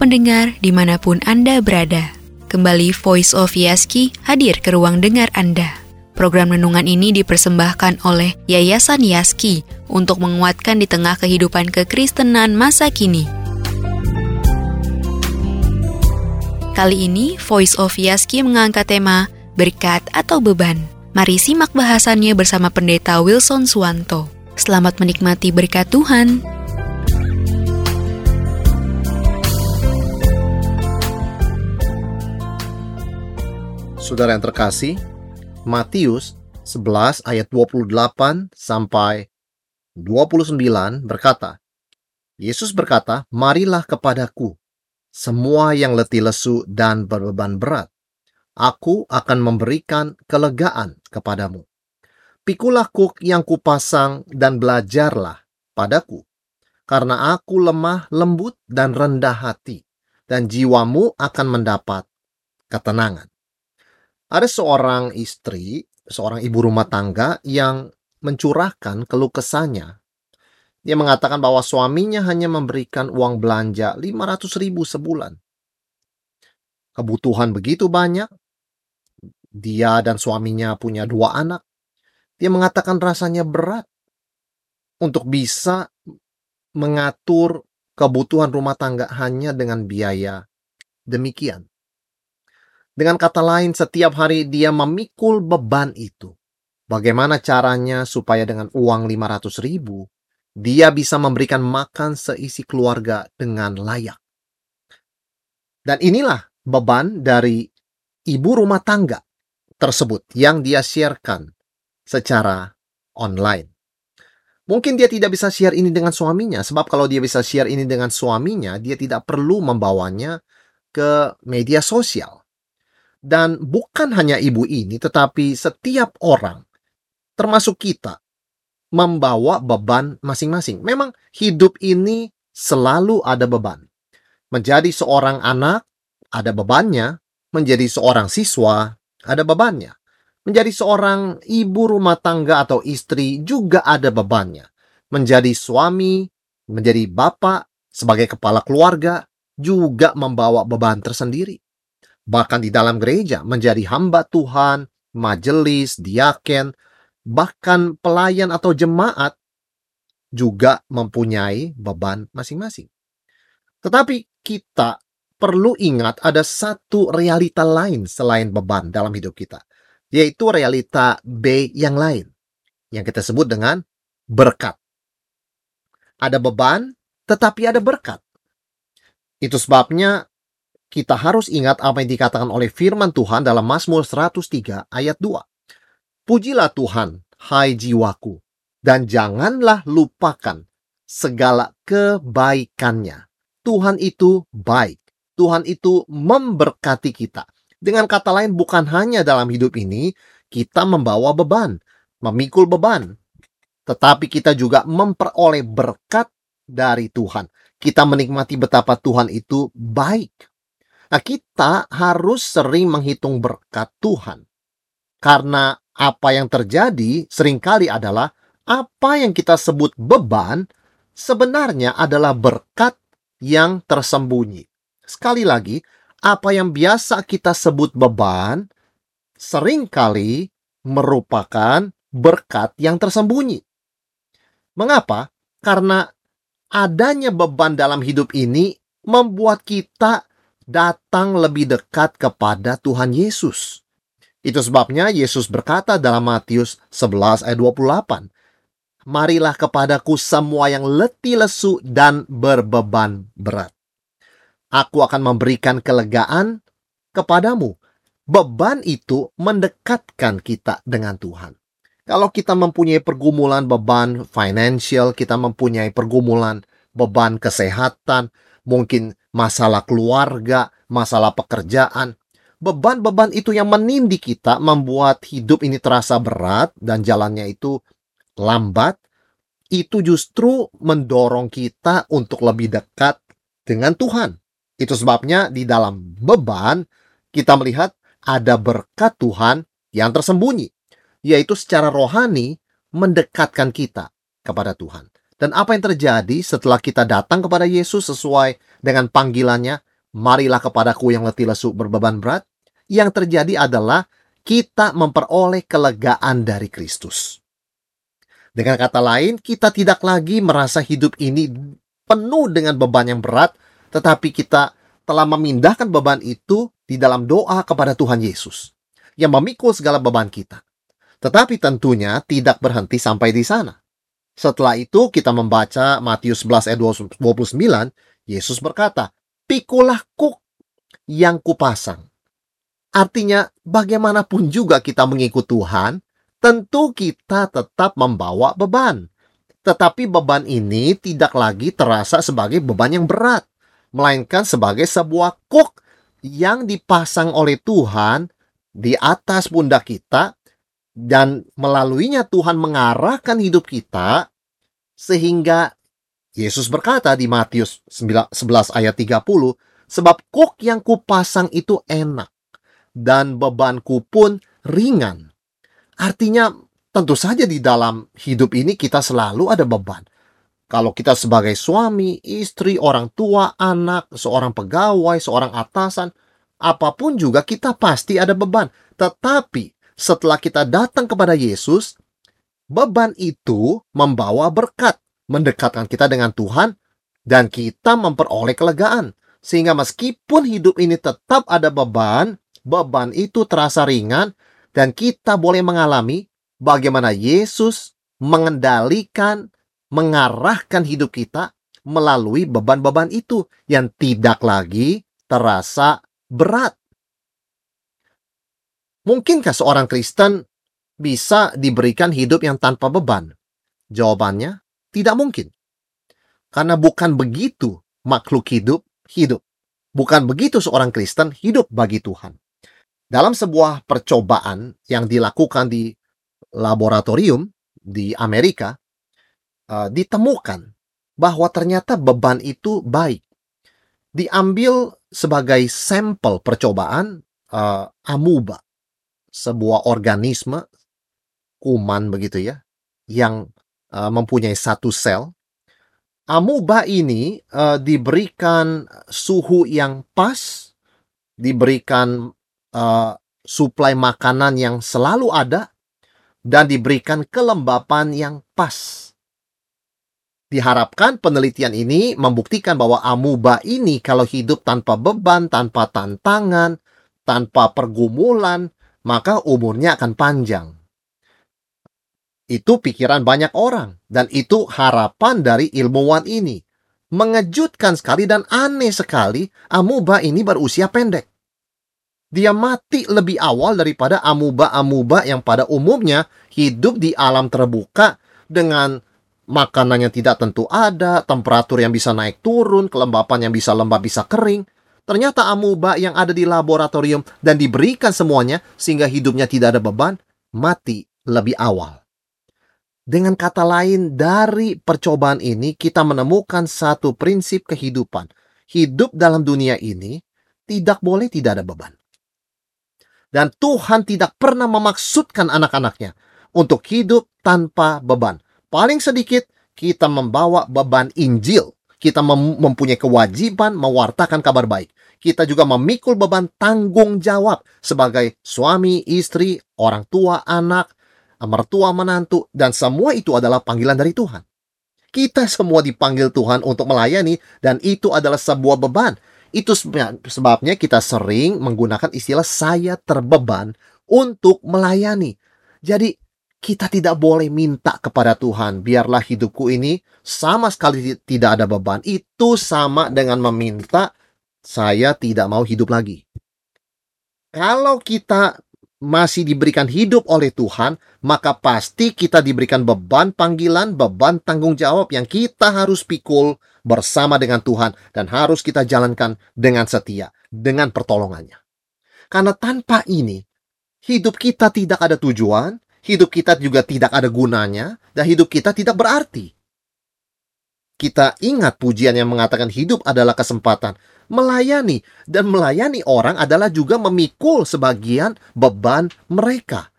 pendengar di mana pun Anda berada. Kembali Voice of Yaski hadir ke ruang dengar Anda. Program renungan ini dipersembahkan oleh Yayasan Yaski untuk menguatkan di tengah kehidupan kekristenan masa kini. Kali ini Voice of Yaski mengangkat tema berkat atau beban. Mari simak bahasannya bersama Pendeta Wilson Suwanto. Selamat menikmati berkat Tuhan. Saudara yang terkasih, Matius 11 ayat 28 sampai 29 berkata, Yesus berkata, "Marilah kepadaku, semua yang letih lesu dan berbeban berat. Aku akan memberikan kelegaan kepadamu. Pikulah kuk yang kupasang dan belajarlah padaku, karena aku lemah, lembut, dan rendah hati, dan jiwamu akan mendapat ketenangan." Ada seorang istri, seorang ibu rumah tangga yang mencurahkan keluh kesahnya. Dia mengatakan bahwa suaminya hanya memberikan uang belanja 500 ribu sebulan. Kebutuhan begitu banyak. Dia dan suaminya punya dua anak. Dia mengatakan rasanya berat untuk bisa mengatur kebutuhan rumah tangga hanya dengan biaya demikian. Dengan kata lain, setiap hari dia memikul beban itu. Bagaimana caranya supaya dengan uang 500 ribu, dia bisa memberikan makan seisi keluarga dengan layak. Dan inilah beban dari ibu rumah tangga tersebut yang dia sharekan secara online. Mungkin dia tidak bisa share ini dengan suaminya, sebab kalau dia bisa share ini dengan suaminya, dia tidak perlu membawanya ke media sosial. Dan bukan hanya ibu ini, tetapi setiap orang, termasuk kita, membawa beban masing-masing. Memang hidup ini selalu ada beban. Menjadi seorang anak, ada bebannya. Menjadi seorang siswa, ada bebannya. Menjadi seorang ibu rumah tangga atau istri juga ada bebannya. Menjadi suami, menjadi bapak, sebagai kepala keluarga, juga membawa beban tersendiri bahkan di dalam gereja menjadi hamba Tuhan, majelis, diaken, bahkan pelayan atau jemaat juga mempunyai beban masing-masing. Tetapi kita perlu ingat ada satu realita lain selain beban dalam hidup kita, yaitu realita B yang lain, yang kita sebut dengan berkat. Ada beban, tetapi ada berkat. Itu sebabnya kita harus ingat apa yang dikatakan oleh firman Tuhan dalam Mazmur 103 ayat 2. Pujilah Tuhan, hai jiwaku, dan janganlah lupakan segala kebaikannya. Tuhan itu baik. Tuhan itu memberkati kita. Dengan kata lain, bukan hanya dalam hidup ini kita membawa beban, memikul beban, tetapi kita juga memperoleh berkat dari Tuhan. Kita menikmati betapa Tuhan itu baik. Nah, kita harus sering menghitung berkat Tuhan. Karena apa yang terjadi sering kali adalah apa yang kita sebut beban sebenarnya adalah berkat yang tersembunyi. Sekali lagi, apa yang biasa kita sebut beban sering kali merupakan berkat yang tersembunyi. Mengapa? Karena adanya beban dalam hidup ini membuat kita datang lebih dekat kepada Tuhan Yesus. Itu sebabnya Yesus berkata dalam Matius 11 ayat 28, Marilah kepadaku semua yang letih lesu dan berbeban berat. Aku akan memberikan kelegaan kepadamu. Beban itu mendekatkan kita dengan Tuhan. Kalau kita mempunyai pergumulan beban financial, kita mempunyai pergumulan beban kesehatan, mungkin masalah keluarga, masalah pekerjaan. Beban-beban itu yang menindih kita membuat hidup ini terasa berat dan jalannya itu lambat. Itu justru mendorong kita untuk lebih dekat dengan Tuhan. Itu sebabnya di dalam beban kita melihat ada berkat Tuhan yang tersembunyi, yaitu secara rohani mendekatkan kita kepada Tuhan. Dan apa yang terjadi setelah kita datang kepada Yesus sesuai dengan panggilannya? marilah kepadaku yang letih lesu berbeban berat, yang terjadi adalah kita memperoleh kelegaan dari Kristus. Dengan kata lain, kita tidak lagi merasa hidup ini penuh dengan beban yang berat, tetapi kita telah memindahkan beban itu di dalam doa kepada Tuhan Yesus yang memikul segala beban kita. Tetapi tentunya tidak berhenti sampai di sana. Setelah itu kita membaca Matius 11 ayat 29, Yesus berkata, Pikulah kuk yang kupasang. Artinya, bagaimanapun juga kita mengikut Tuhan, tentu kita tetap membawa beban. Tetapi beban ini tidak lagi terasa sebagai beban yang berat, melainkan sebagai sebuah kuk yang dipasang oleh Tuhan di atas pundak kita dan melaluinya Tuhan mengarahkan hidup kita sehingga Yesus berkata di Matius 11 ayat 30, sebab kuk yang kupasang itu enak dan bebanku pun ringan. Artinya tentu saja di dalam hidup ini kita selalu ada beban. Kalau kita sebagai suami, istri, orang tua, anak, seorang pegawai, seorang atasan, apa pun juga kita pasti ada beban. Tetapi setelah kita datang kepada Yesus, beban itu membawa berkat, mendekatkan kita dengan Tuhan, dan kita memperoleh kelegaan. Sehingga meskipun hidup ini tetap ada beban, beban itu terasa ringan dan kita boleh mengalami bagaimana Yesus mengendalikan, mengarahkan hidup kita melalui beban-beban itu yang tidak lagi terasa berat. Mungkinkah seorang Kristen bisa diberikan hidup yang tanpa beban? Jawabannya, tidak mungkin. Karena bukan begitu makhluk hidup hidup. Bukan begitu seorang Kristen hidup bagi Tuhan. Dalam sebuah percobaan yang dilakukan di laboratorium di Amerika, uh, ditemukan bahwa ternyata beban itu baik. Diambil sebagai sampel percobaan uh, amuba, sebuah organisme kuman begitu ya, yang uh, mempunyai satu sel. Amuba ini uh, diberikan suhu yang pas, diberikan uh, suplai makanan yang selalu ada dan diberikan kelembapan yang pas. Diharapkan penelitian ini membuktikan bahwa amuba ini kalau hidup tanpa beban, tanpa tantangan, tanpa pergumulan, maka umurnya akan panjang. Itu pikiran banyak orang dan itu harapan dari ilmuwan ini. Mengejutkan sekali dan aneh sekali, amuba ini berusia pendek dia mati lebih awal daripada amuba-amuba yang pada umumnya hidup di alam terbuka dengan makanan yang tidak tentu ada, temperatur yang bisa naik turun, kelembapan yang bisa lembab bisa kering. Ternyata amuba yang ada di laboratorium dan diberikan semuanya sehingga hidupnya tidak ada beban, mati lebih awal. Dengan kata lain, dari percobaan ini kita menemukan satu prinsip kehidupan. Hidup dalam dunia ini tidak boleh tidak ada beban. Dan Tuhan tidak pernah memaksudkan anak-anaknya untuk hidup tanpa beban. Paling sedikit kita membawa beban Injil. Kita mem mempunyai kewajiban mewartakan kabar baik. Kita juga memikul beban tanggung jawab sebagai suami, istri, orang tua, anak, mertua, menantu, dan semua itu adalah panggilan dari Tuhan. Kita semua dipanggil Tuhan untuk melayani, dan itu adalah sebuah beban itu sebabnya kita sering menggunakan istilah saya terbeban untuk melayani. Jadi kita tidak boleh minta kepada Tuhan, biarlah hidupku ini sama sekali tidak ada beban. Itu sama dengan meminta saya tidak mau hidup lagi. Kalau kita masih diberikan hidup oleh Tuhan, maka pasti kita diberikan beban panggilan, beban tanggung jawab yang kita harus pikul bersama dengan Tuhan dan harus kita jalankan dengan setia, dengan pertolongannya. Karena tanpa ini, hidup kita tidak ada tujuan, hidup kita juga tidak ada gunanya, dan hidup kita tidak berarti. Kita ingat pujian yang mengatakan hidup adalah kesempatan melayani dan melayani orang adalah juga memikul sebagian beban mereka.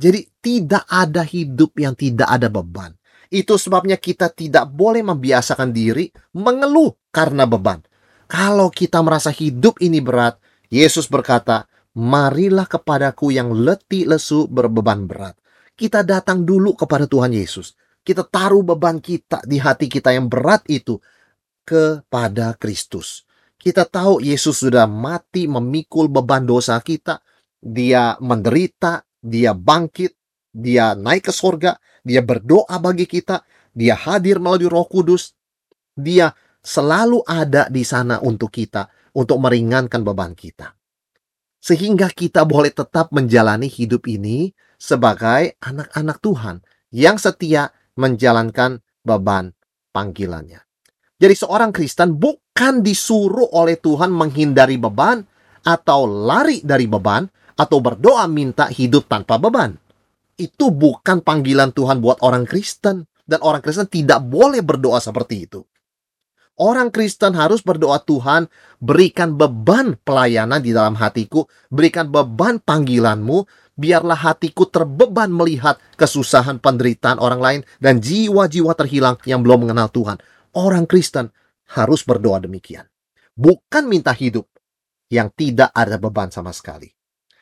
Jadi tidak ada hidup yang tidak ada beban. Itu sebabnya kita tidak boleh membiasakan diri mengeluh karena beban. Kalau kita merasa hidup ini berat, Yesus berkata, marilah kepadaku yang letih lesu berbeban berat. Kita datang dulu kepada Tuhan Yesus. Kita taruh beban kita di hati kita yang berat itu kepada Kristus. Kita tahu Yesus sudah mati memikul beban dosa kita. Dia menderita, dia bangkit, dia naik ke sorga, dia berdoa bagi kita, dia hadir melalui roh kudus, dia selalu ada di sana untuk kita, untuk meringankan beban kita. Sehingga kita boleh tetap menjalani hidup ini sebagai anak-anak Tuhan yang setia menjalankan beban panggilannya. Jadi seorang Kristen bukan disuruh oleh Tuhan menghindari beban atau lari dari beban atau berdoa minta hidup tanpa beban. Itu bukan panggilan Tuhan buat orang Kristen dan orang Kristen tidak boleh berdoa seperti itu. Orang Kristen harus berdoa Tuhan, berikan beban pelayanan di dalam hatiku, berikan beban panggilanmu, biarlah hatiku terbeban melihat kesusahan penderitaan orang lain dan jiwa-jiwa terhilang yang belum mengenal Tuhan. Orang Kristen harus berdoa demikian. Bukan minta hidup yang tidak ada beban sama sekali.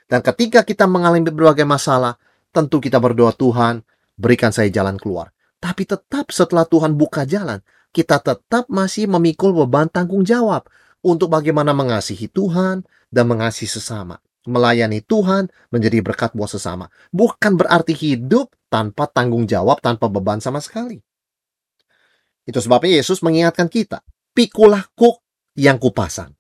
Dan ketika kita mengalami berbagai masalah, tentu kita berdoa Tuhan, berikan saya jalan keluar. Tapi tetap setelah Tuhan buka jalan, kita tetap masih memikul beban tanggung jawab untuk bagaimana mengasihi Tuhan dan mengasihi sesama. Melayani Tuhan menjadi berkat buat sesama. Bukan berarti hidup tanpa tanggung jawab, tanpa beban sama sekali. Itu sebabnya Yesus mengingatkan kita, pikulah kuk yang kupasang.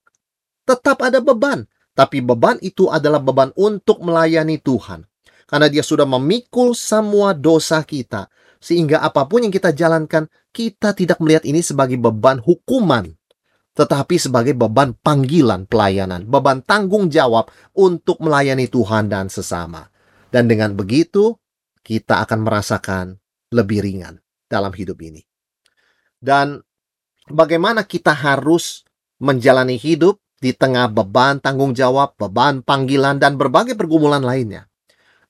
Tetap ada beban, tapi beban itu adalah beban untuk melayani Tuhan. Karena dia sudah memikul semua dosa kita, sehingga apa pun yang kita jalankan, kita tidak melihat ini sebagai beban hukuman, tetapi sebagai beban panggilan pelayanan, beban tanggung jawab untuk melayani Tuhan dan sesama. Dan dengan begitu, kita akan merasakan lebih ringan dalam hidup ini. Dan bagaimana kita harus menjalani hidup di tengah beban tanggung jawab, beban panggilan, dan berbagai pergumulan lainnya.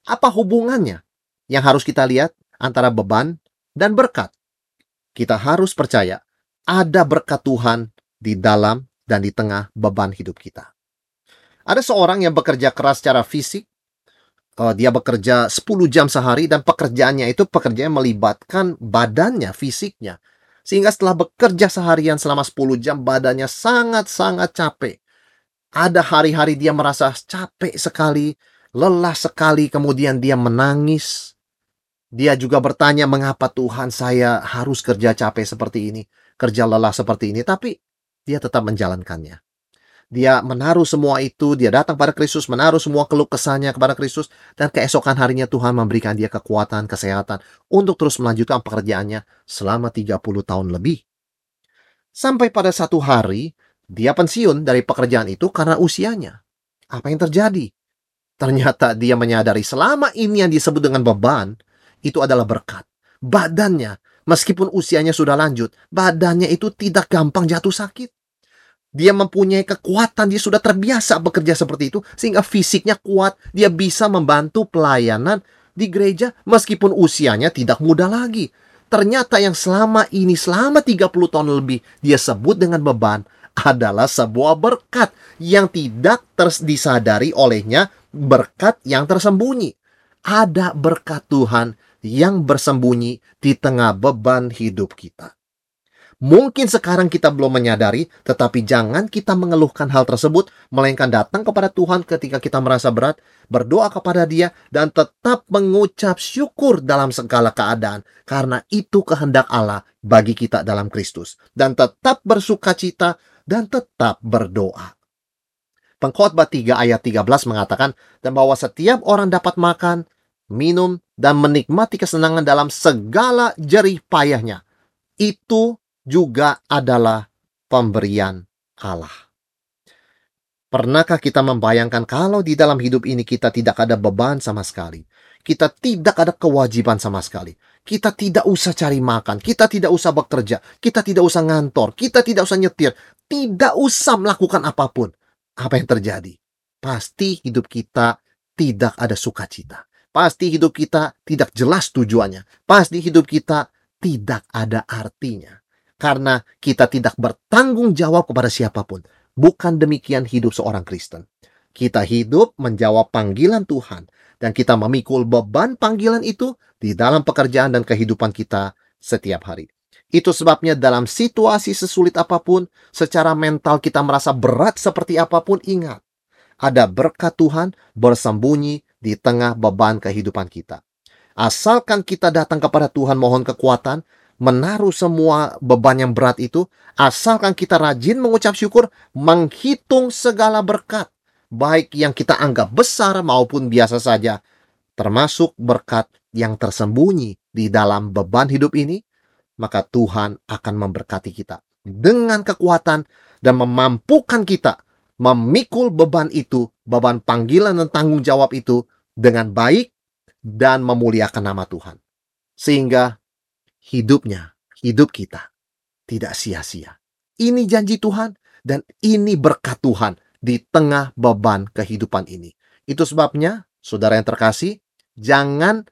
Apa hubungannya yang harus kita lihat antara beban dan berkat. Kita harus percaya ada berkat Tuhan di dalam dan di tengah beban hidup kita. Ada seorang yang bekerja keras secara fisik, uh, dia bekerja 10 jam sehari dan pekerjaannya itu pekerjaan melibatkan badannya, fisiknya. Sehingga setelah bekerja seharian selama 10 jam badannya sangat-sangat capek. Ada hari-hari dia merasa capek sekali, lelah sekali, kemudian dia menangis, dia juga bertanya mengapa Tuhan saya harus kerja capek seperti ini, kerja lelah seperti ini, tapi dia tetap menjalankannya. Dia menaruh semua itu, dia datang pada Kristus, menaruh semua keluh kesahnya kepada Kristus, dan keesokan harinya Tuhan memberikan dia kekuatan, kesehatan, untuk terus melanjutkan pekerjaannya selama 30 tahun lebih. Sampai pada satu hari, dia pensiun dari pekerjaan itu karena usianya. Apa yang terjadi? Ternyata dia menyadari selama ini yang disebut dengan beban, itu adalah berkat. Badannya, meskipun usianya sudah lanjut, badannya itu tidak gampang jatuh sakit. Dia mempunyai kekuatan, dia sudah terbiasa bekerja seperti itu, sehingga fisiknya kuat, dia bisa membantu pelayanan di gereja meskipun usianya tidak muda lagi. Ternyata yang selama ini, selama 30 tahun lebih, dia sebut dengan beban, adalah sebuah berkat yang tidak terdisadari olehnya, berkat yang tersembunyi. Ada berkat Tuhan yang bersembunyi di tengah beban hidup kita. Mungkin sekarang kita belum menyadari, tetapi jangan kita mengeluhkan hal tersebut, melainkan datang kepada Tuhan ketika kita merasa berat, berdoa kepada Dia, dan tetap mengucap syukur dalam segala keadaan, karena itu kehendak Allah bagi kita dalam Kristus, dan tetap bersuka cita dan tetap berdoa. Pengkhotbah 3 ayat 13 mengatakan, dan bahwa setiap orang dapat makan, minum, dan menikmati kesenangan dalam segala jerih payahnya. Itu juga adalah pemberian Allah. Pernahkah kita membayangkan kalau di dalam hidup ini kita tidak ada beban sama sekali? Kita tidak ada kewajiban sama sekali. Kita tidak usah cari makan, kita tidak usah bekerja, kita tidak usah ngantor, kita tidak usah nyetir, tidak usah melakukan apa pun. Apa yang terjadi? Pasti hidup kita tidak ada sukacita pasti hidup kita tidak jelas tujuannya. Pasti hidup kita tidak ada artinya. Karena kita tidak bertanggung jawab kepada siapa pun. Bukan demikian hidup seorang Kristen. Kita hidup menjawab panggilan Tuhan dan kita memikul beban panggilan itu di dalam pekerjaan dan kehidupan kita setiap hari. Itu sebabnya dalam situasi sesulit apa pun, secara mental kita merasa berat seperti apa pun, ingat. Ada berkat Tuhan bersembunyi di tengah beban kehidupan kita. Asalkan kita datang kepada Tuhan mohon kekuatan, menaruh semua beban yang berat itu, asalkan kita rajin mengucap syukur, menghitung segala berkat, baik yang kita anggap besar maupun biasa saja, termasuk berkat yang tersembunyi di dalam beban hidup ini, maka Tuhan akan memberkati kita dengan kekuatan dan memampukan kita memikul beban itu, beban panggilan dan tanggung jawab itu dengan baik dan memuliakan nama Tuhan. Sehingga hidupnya, hidup kita tidak sia-sia. Ini janji Tuhan dan ini berkat Tuhan di tengah beban kehidupan ini. Itu sebabnya, saudara yang terkasih, jangan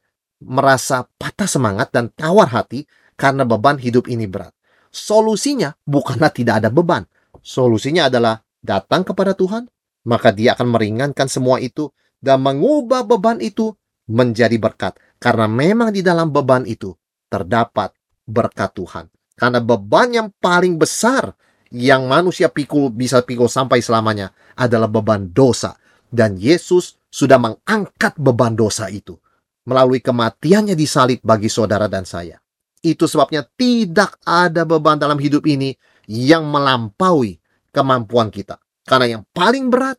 merasa patah semangat dan tawar hati karena beban hidup ini berat. Solusinya bukanlah tidak ada beban. Solusinya adalah datang kepada Tuhan, maka Dia akan meringankan semua itu dan mengubah beban itu menjadi berkat. Karena memang di dalam beban itu terdapat berkat Tuhan. Karena beban yang paling besar yang manusia pikul bisa pikul sampai selamanya adalah beban dosa. Dan Yesus sudah mengangkat beban dosa itu melalui kematiannya di salib bagi saudara dan saya. Itu sebabnya tidak ada beban dalam hidup ini yang melampaui kemampuan kita. Karena yang paling berat,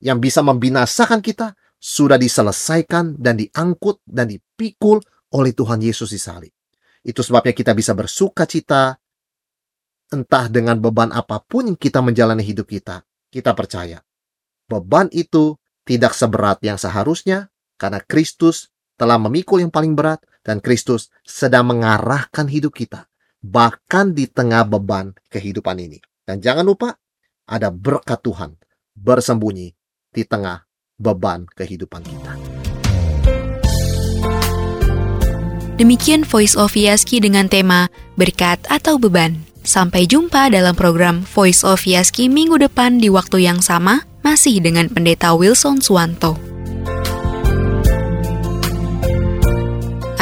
yang bisa membinasakan kita, sudah diselesaikan dan diangkut dan dipikul oleh Tuhan Yesus di salib. Itu sebabnya kita bisa bersuka cita, entah dengan beban apa pun yang kita menjalani hidup kita. Kita percaya, beban itu tidak seberat yang seharusnya, karena Kristus telah memikul yang paling berat dan Kristus sedang mengarahkan hidup kita bahkan di tengah beban kehidupan ini. Dan jangan lupa ada berkat Tuhan bersembunyi di tengah beban kehidupan kita. Demikian Voice of Yaski dengan tema Berkat atau Beban. Sampai jumpa dalam program Voice of Yaski minggu depan di waktu yang sama, masih dengan Pendeta Wilson Suwanto.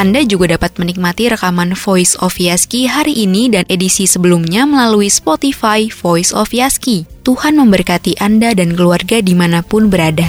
Anda juga dapat menikmati rekaman Voice of Yaski hari ini dan edisi sebelumnya melalui Spotify Voice of Yaski. Tuhan memberkati Anda dan keluarga di mana pun berada.